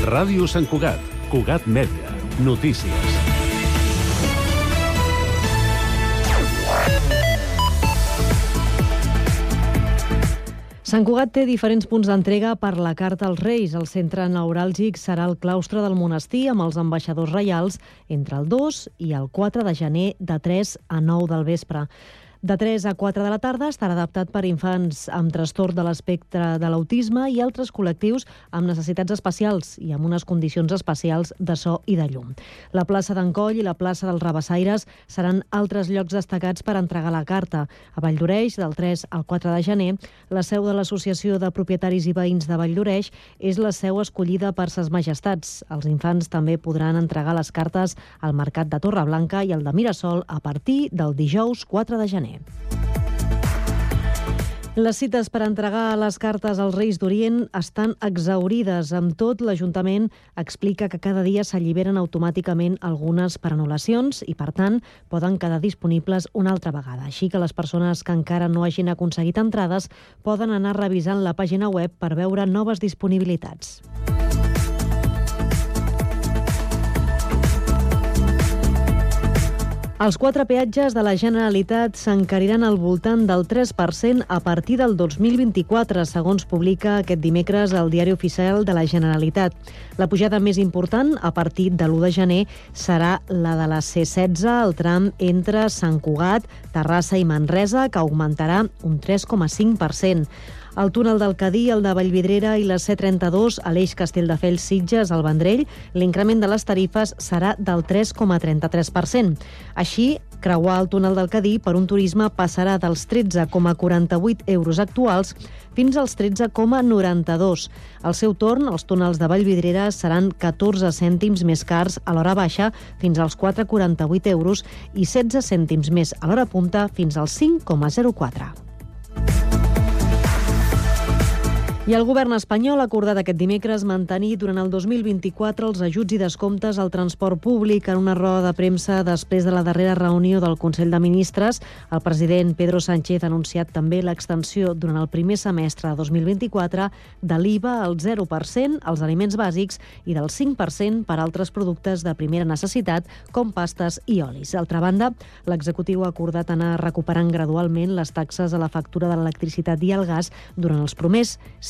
Ràdio Sant Cugat, Cugat Mèdia, notícies. Sant Cugat té diferents punts d'entrega per la Carta als Reis. El centre neuràlgic serà el claustre del monestir amb els ambaixadors reials entre el 2 i el 4 de gener de 3 a 9 del vespre. De 3 a 4 de la tarda estarà adaptat per infants amb trastorn de l'espectre de l'autisme i altres col·lectius amb necessitats especials i amb unes condicions especials de so i de llum. La plaça d'en Coll i la plaça dels Rabassaires seran altres llocs destacats per entregar la carta. A Valldoreix, del 3 al 4 de gener, la seu de l'Associació de Propietaris i Veïns de Valldoreix és la seu escollida per ses majestats. Els infants també podran entregar les cartes al Mercat de Torreblanca i al de Mirasol a partir del dijous 4 de gener gener. Les cites per entregar les cartes als Reis d'Orient estan exaurides. Amb tot, l'Ajuntament explica que cada dia s'alliberen automàticament algunes per anul·lacions i, per tant, poden quedar disponibles una altra vegada. Així que les persones que encara no hagin aconseguit entrades poden anar revisant la pàgina web per veure noves disponibilitats. Els quatre peatges de la Generalitat s'encariran al voltant del 3% a partir del 2024, segons publica aquest dimecres el Diari Oficial de la Generalitat. La pujada més important, a partir de l'1 de gener, serà la de la C16, el tram entre Sant Cugat, Terrassa i Manresa, que augmentarà un 3,5%. El túnel del Cadí, el de Vallvidrera i la C32 a l'eix Castelldefels-Sitges al Vendrell, l'increment de les tarifes serà del 3,33%. Així, creuar el túnel del Cadí per un turisme passarà dels 13,48 euros actuals fins als 13,92. Al seu torn, els túnels de Vallvidrera seran 14 cèntims més cars a l'hora baixa fins als 4,48 euros i 16 cèntims més a l'hora punta fins als 5,04. I el govern espanyol ha acordat aquest dimecres mantenir durant el 2024 els ajuts i descomptes al transport públic en una roda de premsa després de la darrera reunió del Consell de Ministres. El president Pedro Sánchez ha anunciat també l'extensió durant el primer semestre de 2024 de l'IVA al 0% als aliments bàsics i del 5% per altres productes de primera necessitat com pastes i olis. D'altra banda, l'executiu ha acordat anar recuperant gradualment les taxes a la factura de l'electricitat i el gas durant els promers 5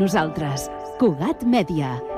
Nosaltres. Cugat Mèdia.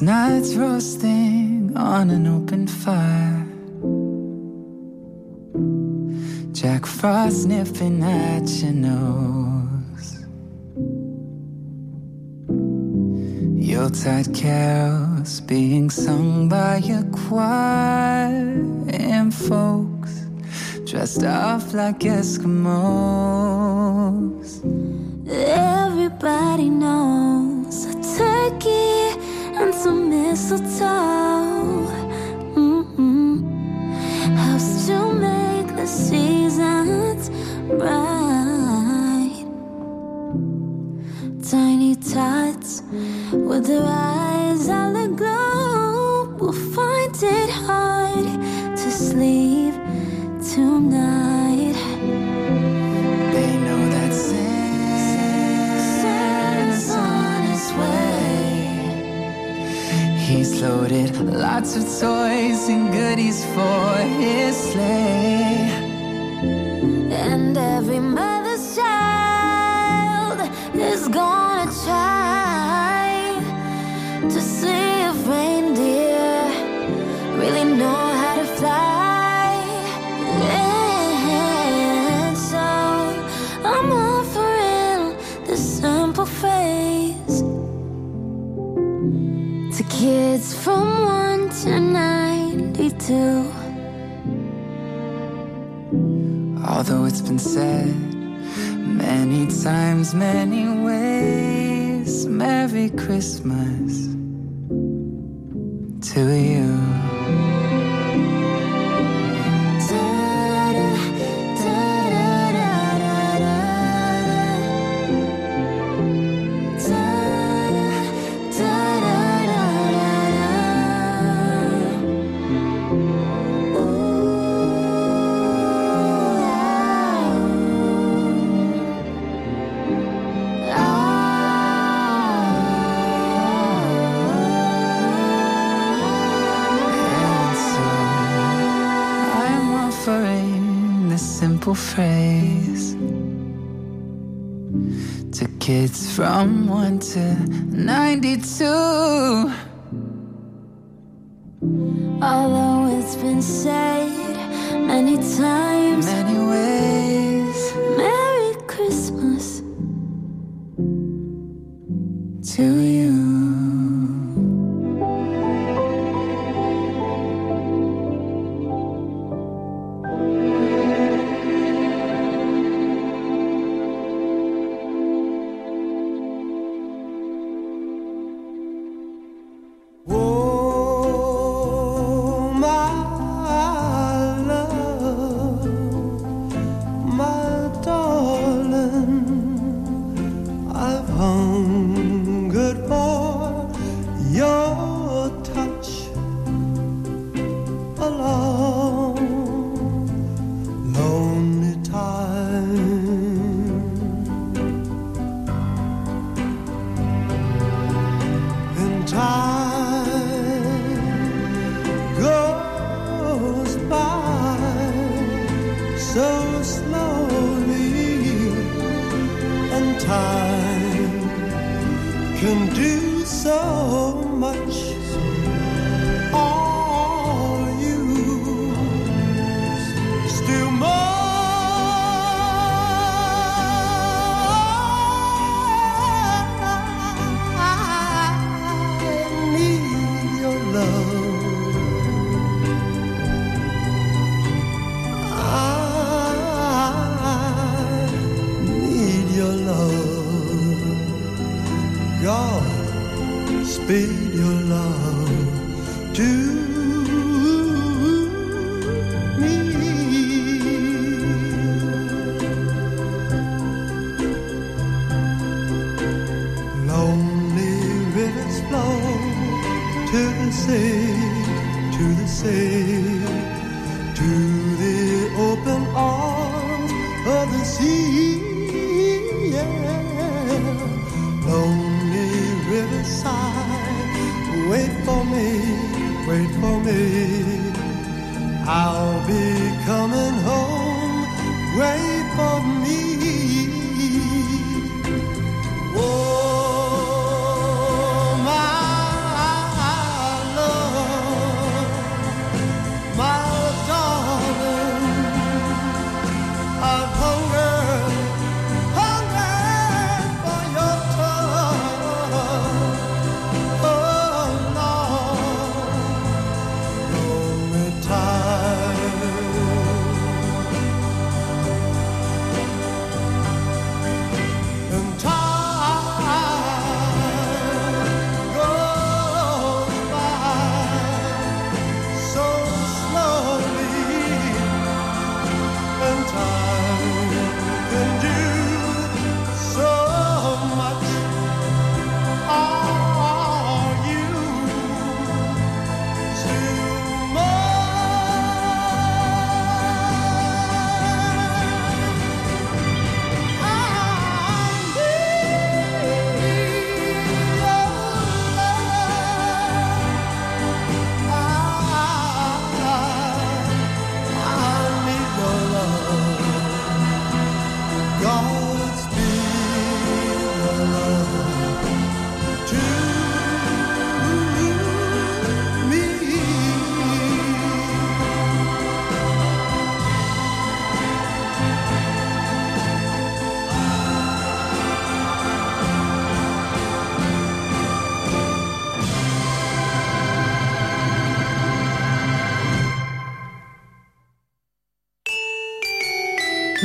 Chestnuts roasting on an open fire. Jack Frost nipping at your nose. Yuletide carols being sung by a choir. And folks dressed up like Eskimos. Their eyes the globe will find it hard to sleep tonight. They know that Santa's on his way. He's loaded lots of toys and goodies for his sleigh. And every mother's many ways. Merry Christmas. to kids from 1 to 92. Although it's been said many times, many ways.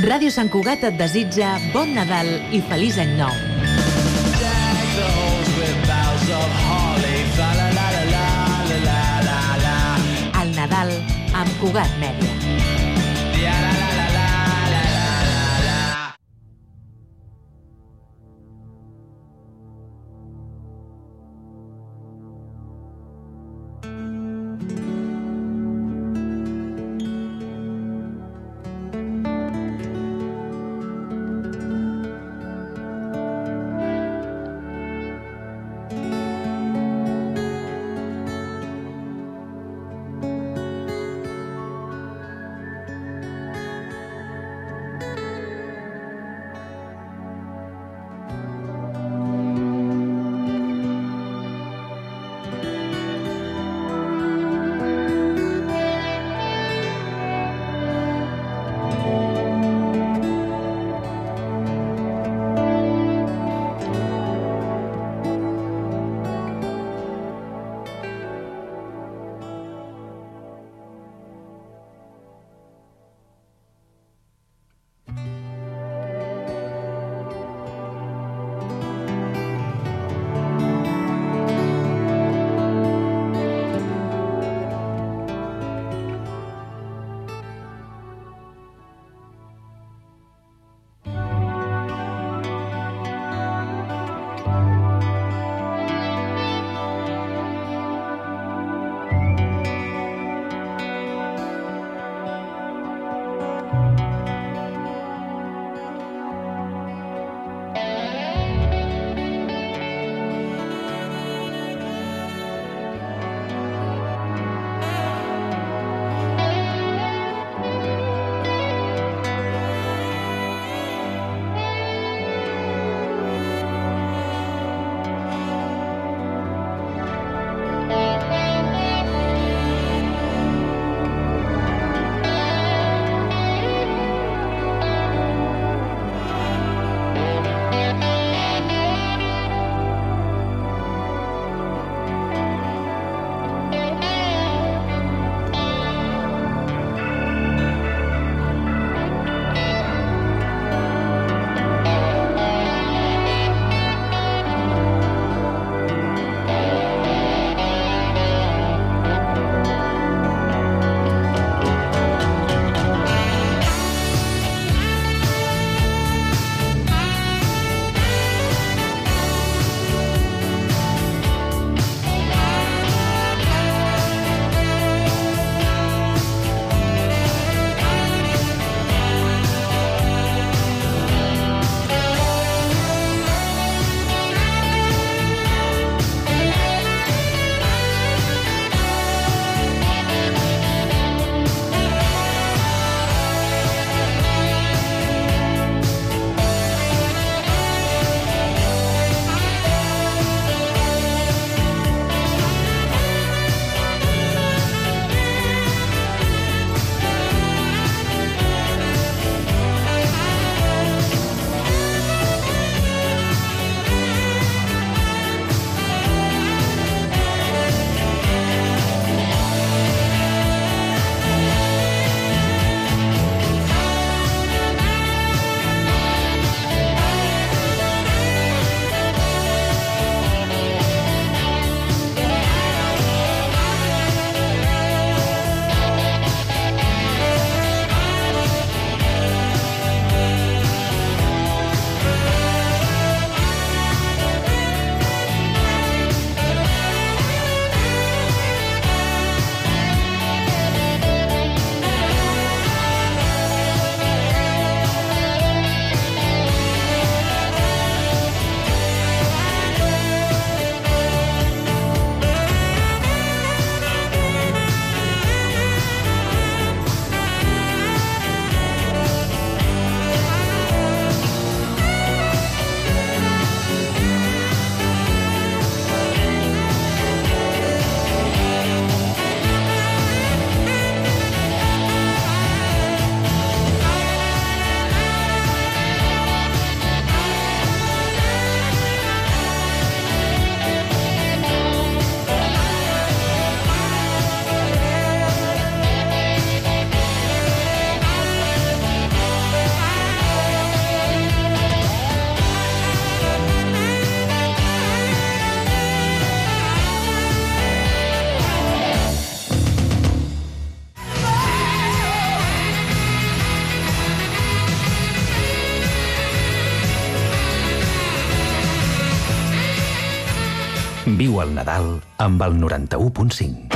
Ràdio Sant Cugat et desitja bon Nadal i feliç any nou. El Nadal amb Cugat Mèdia. Viu el Nadal amb el 91.5.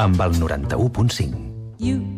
amb el 91.5. You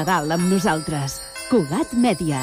Nadal amb nosaltres. Cugat Mèdia.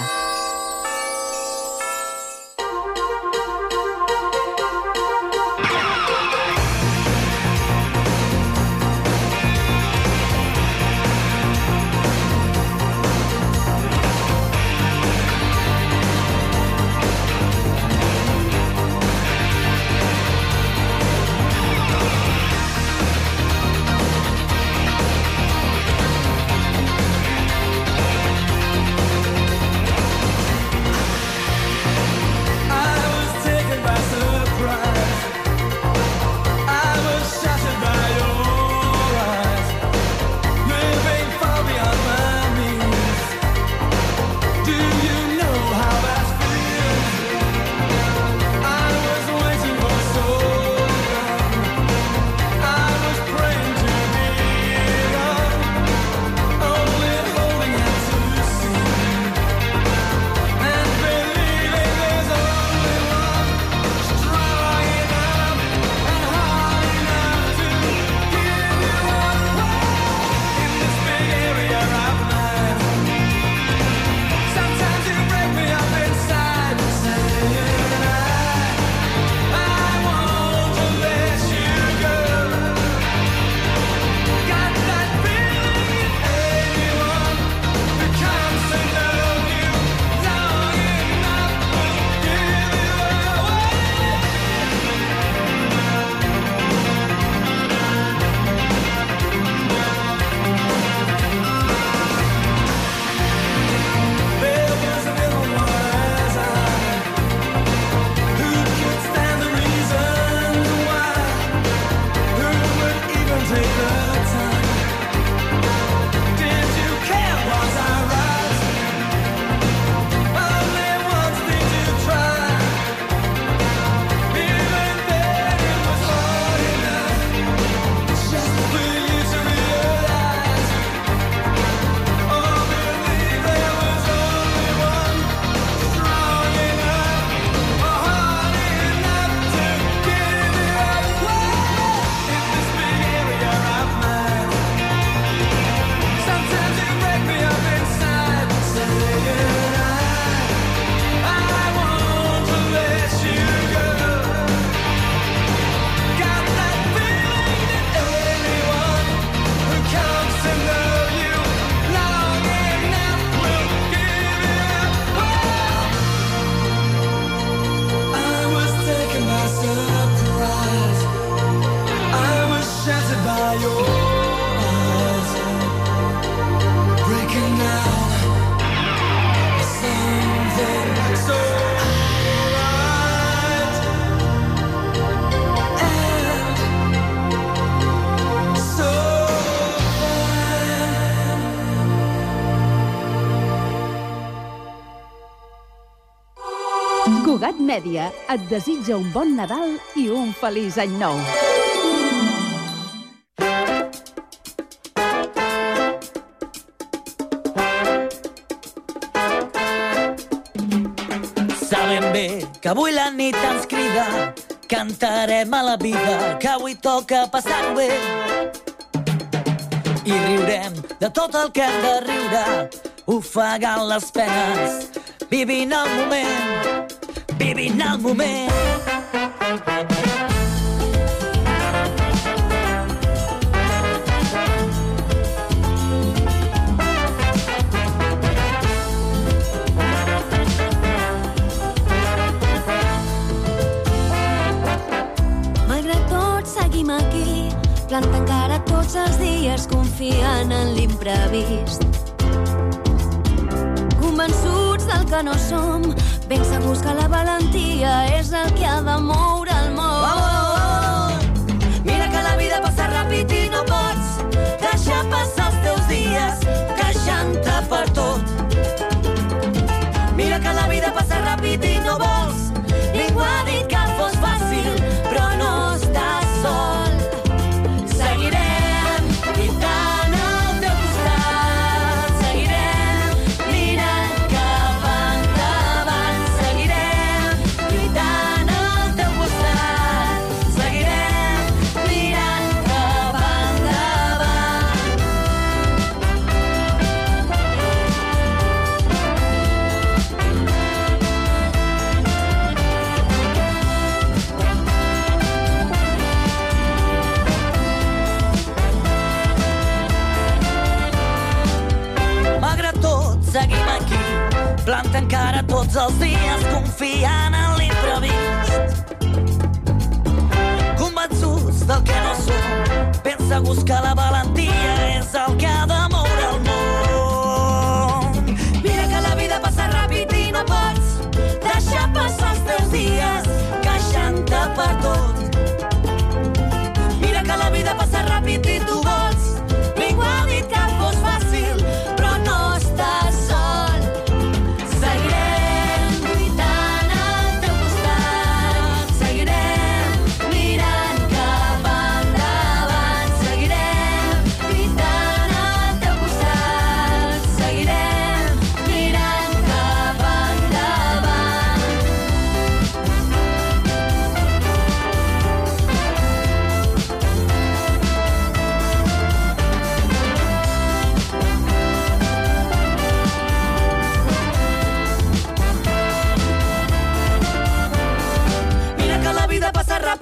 Mèdia et desitja un bon Nadal i un feliç any nou. Sabem bé que avui la nit ens crida, cantarem a la vida, que avui toca passar-ho bé. I riurem de tot el que hem de riure, ofegant les penes, vivint el moment, vivint el moment. Seguim plantant cara tots els dies, confiant en l'imprevist. Convençuts del que no som, ben segurs que la valentia és el que ha de moure confiant en l'imprevist. Convençuts del que no som, segurs que la valentia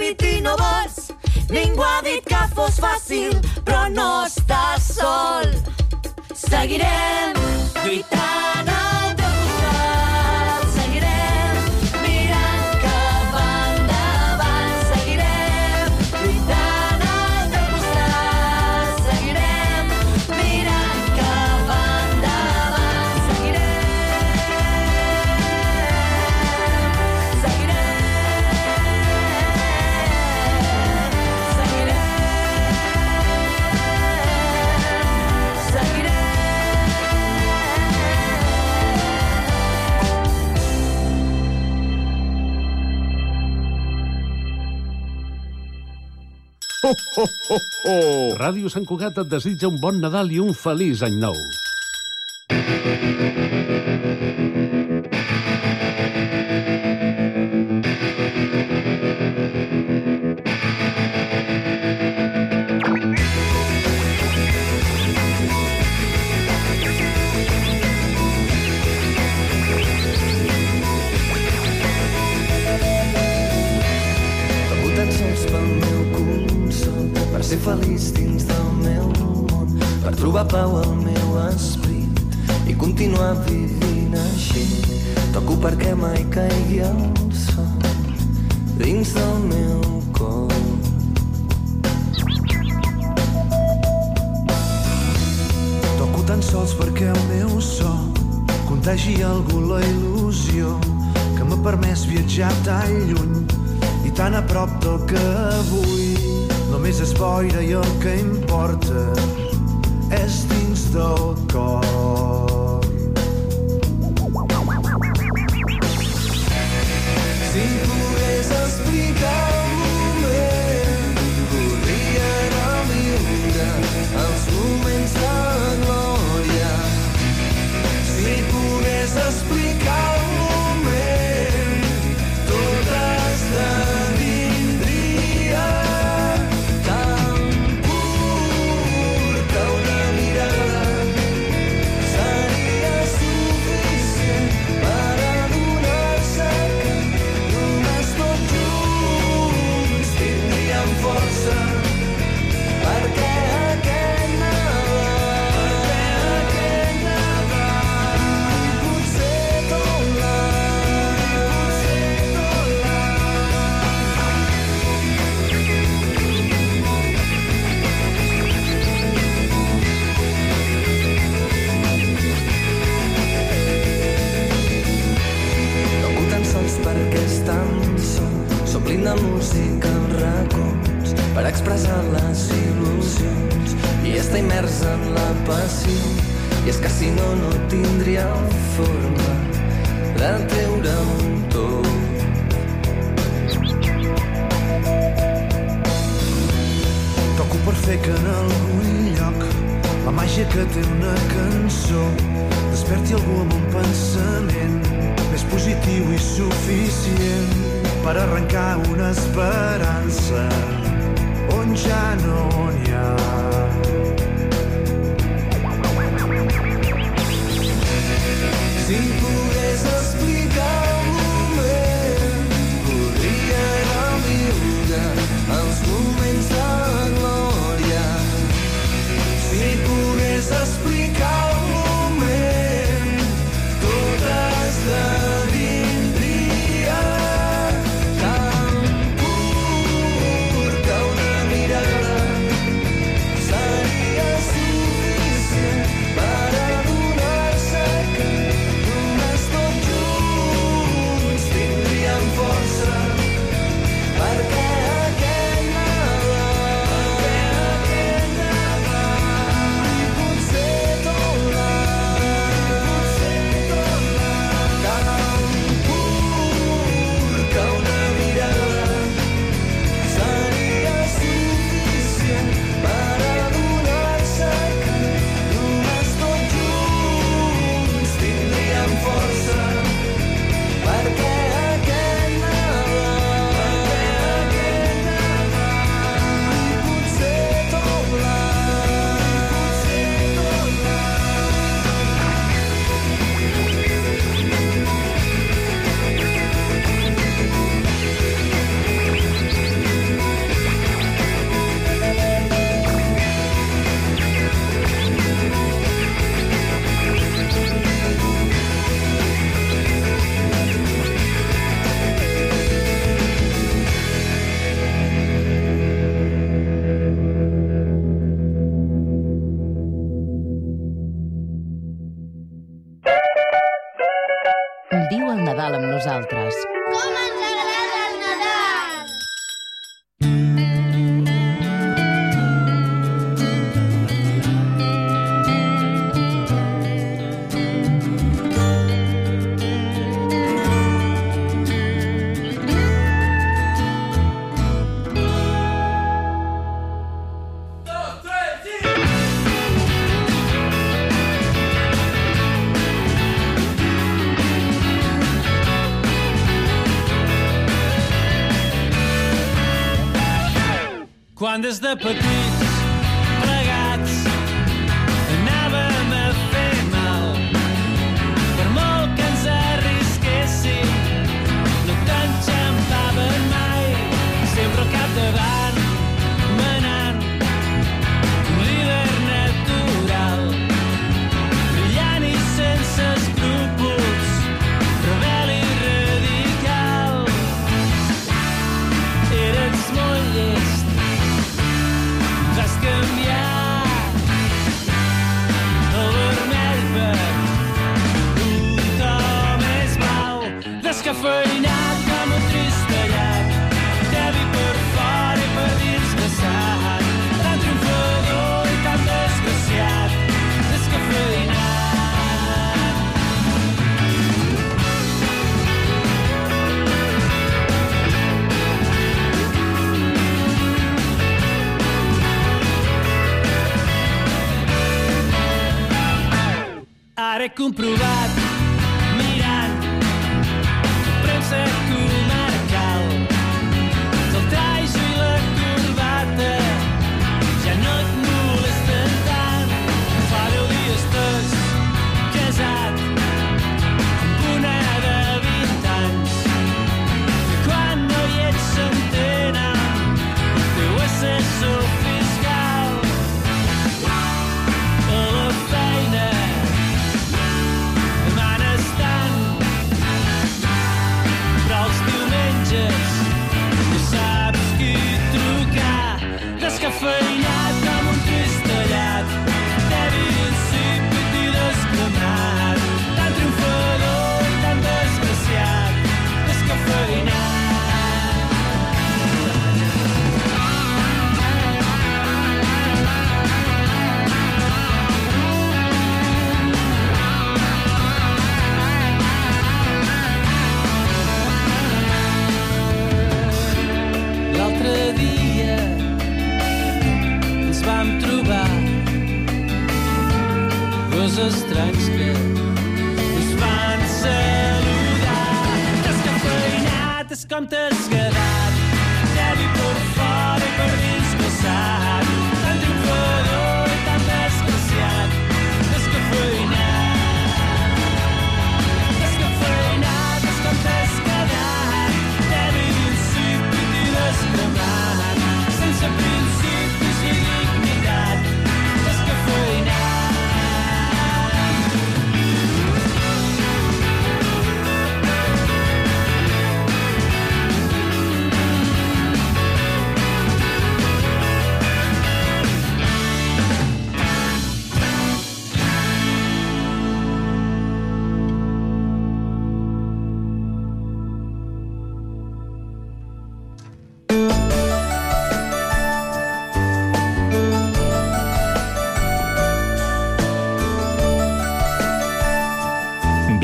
ràpid i no vols. Ningú ha dit que fos fàcil, però no estàs sol. Seguirem lluitant ho, ho! Ràdio Sant Cugat et desitja un bon Nadal i un feliç any nou. Oh. expressar les il·lusions i està immersa en la passió. I és que si no, no tindria forma de treure un tot. Toco per fer que en algun lloc la màgia que té una cançó desperti algú amb un pensament més positiu i suficient per arrencar una esperança moonshine on ya. up.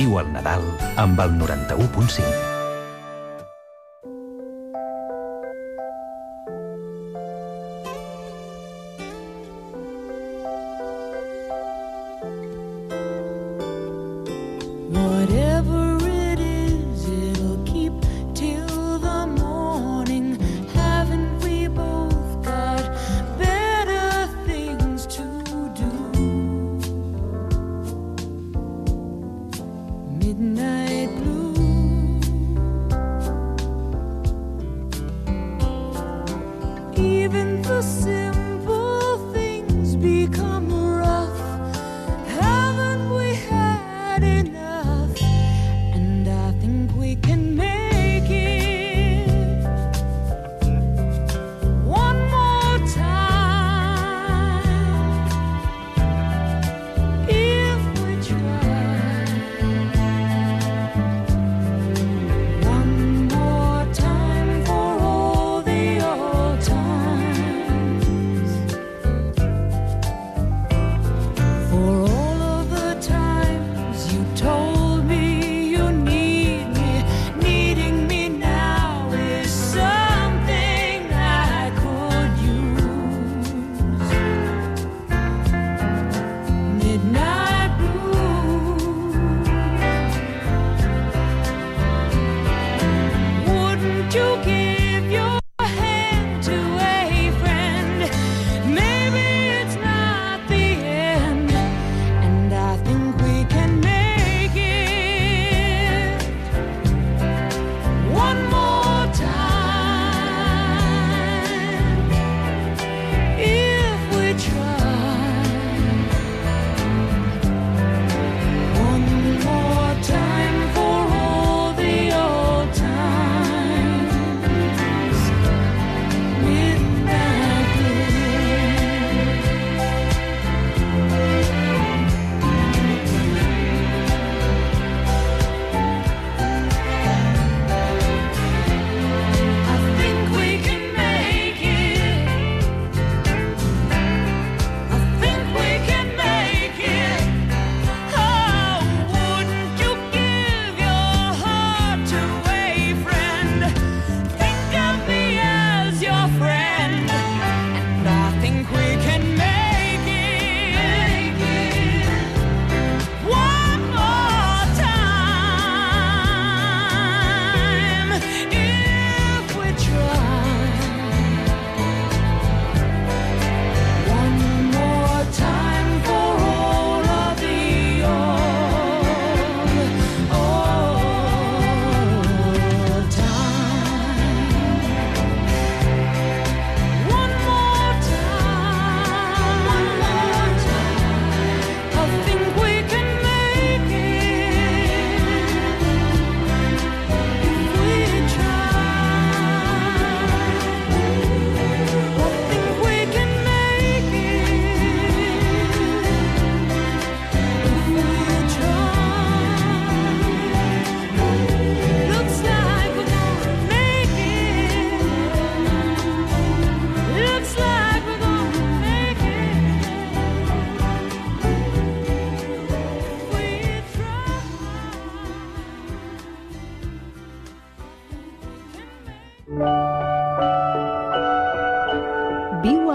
Viu el Nadal amb el 91.5.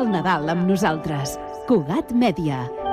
el Nadal amb nosaltres. Cugat Mèdia.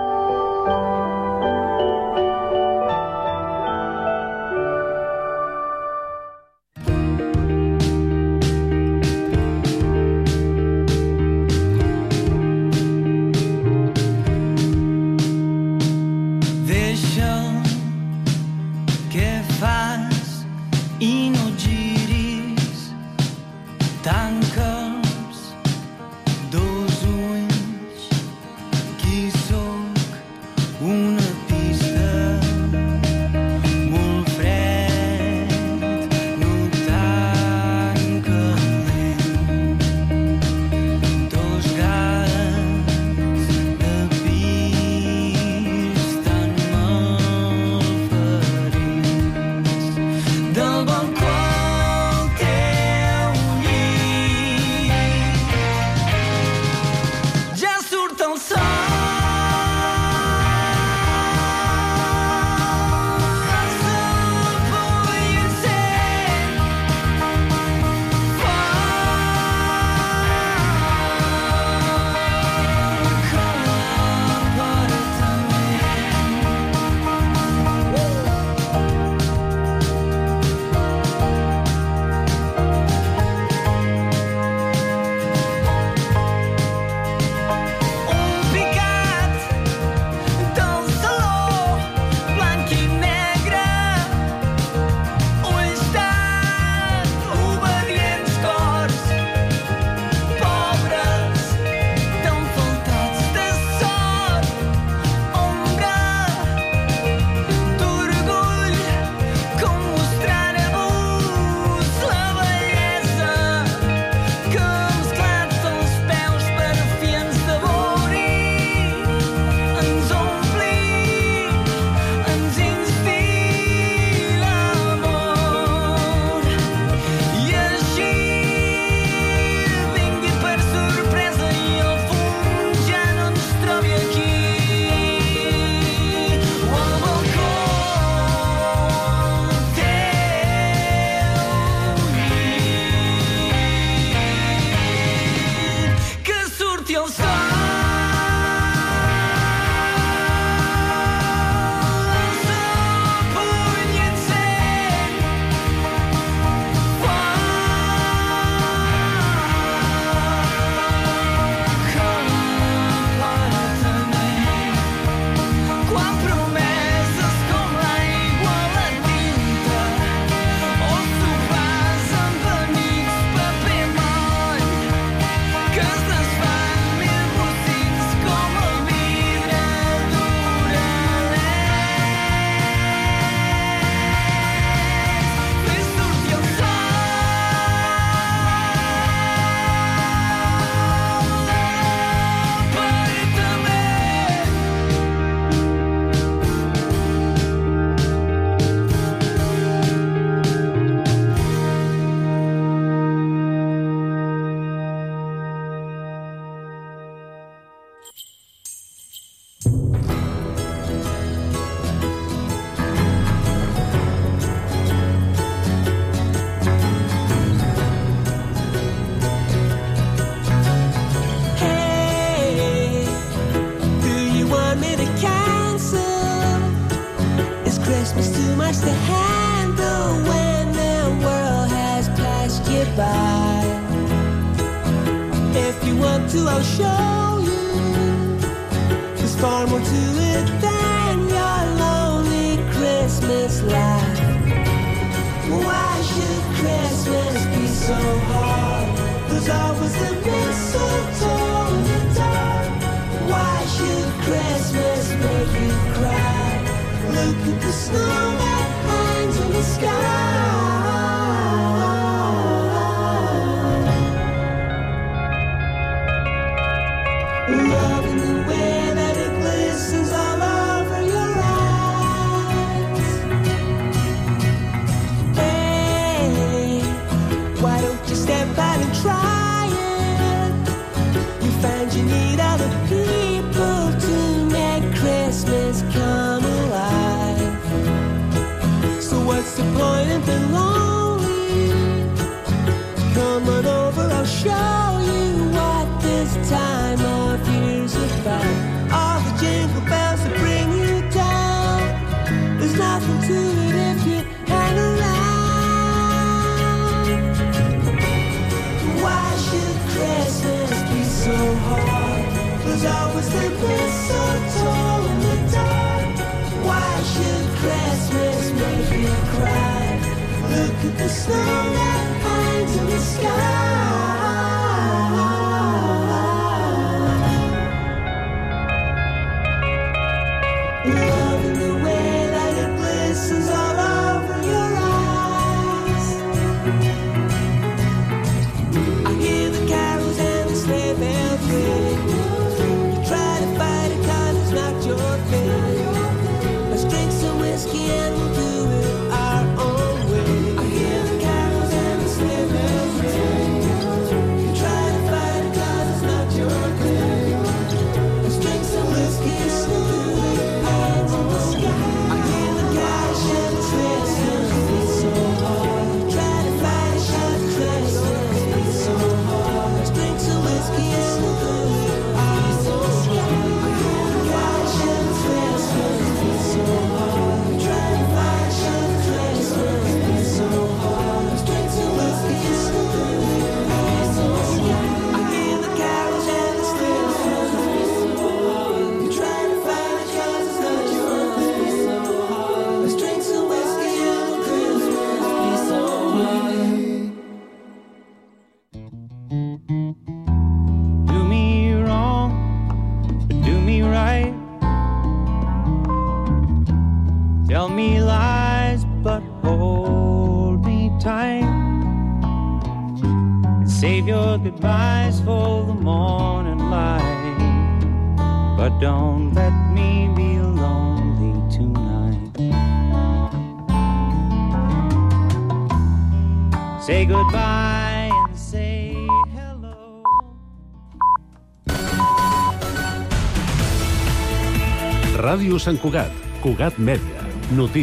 Sant Cugat, Cugat Mèdia, notícies.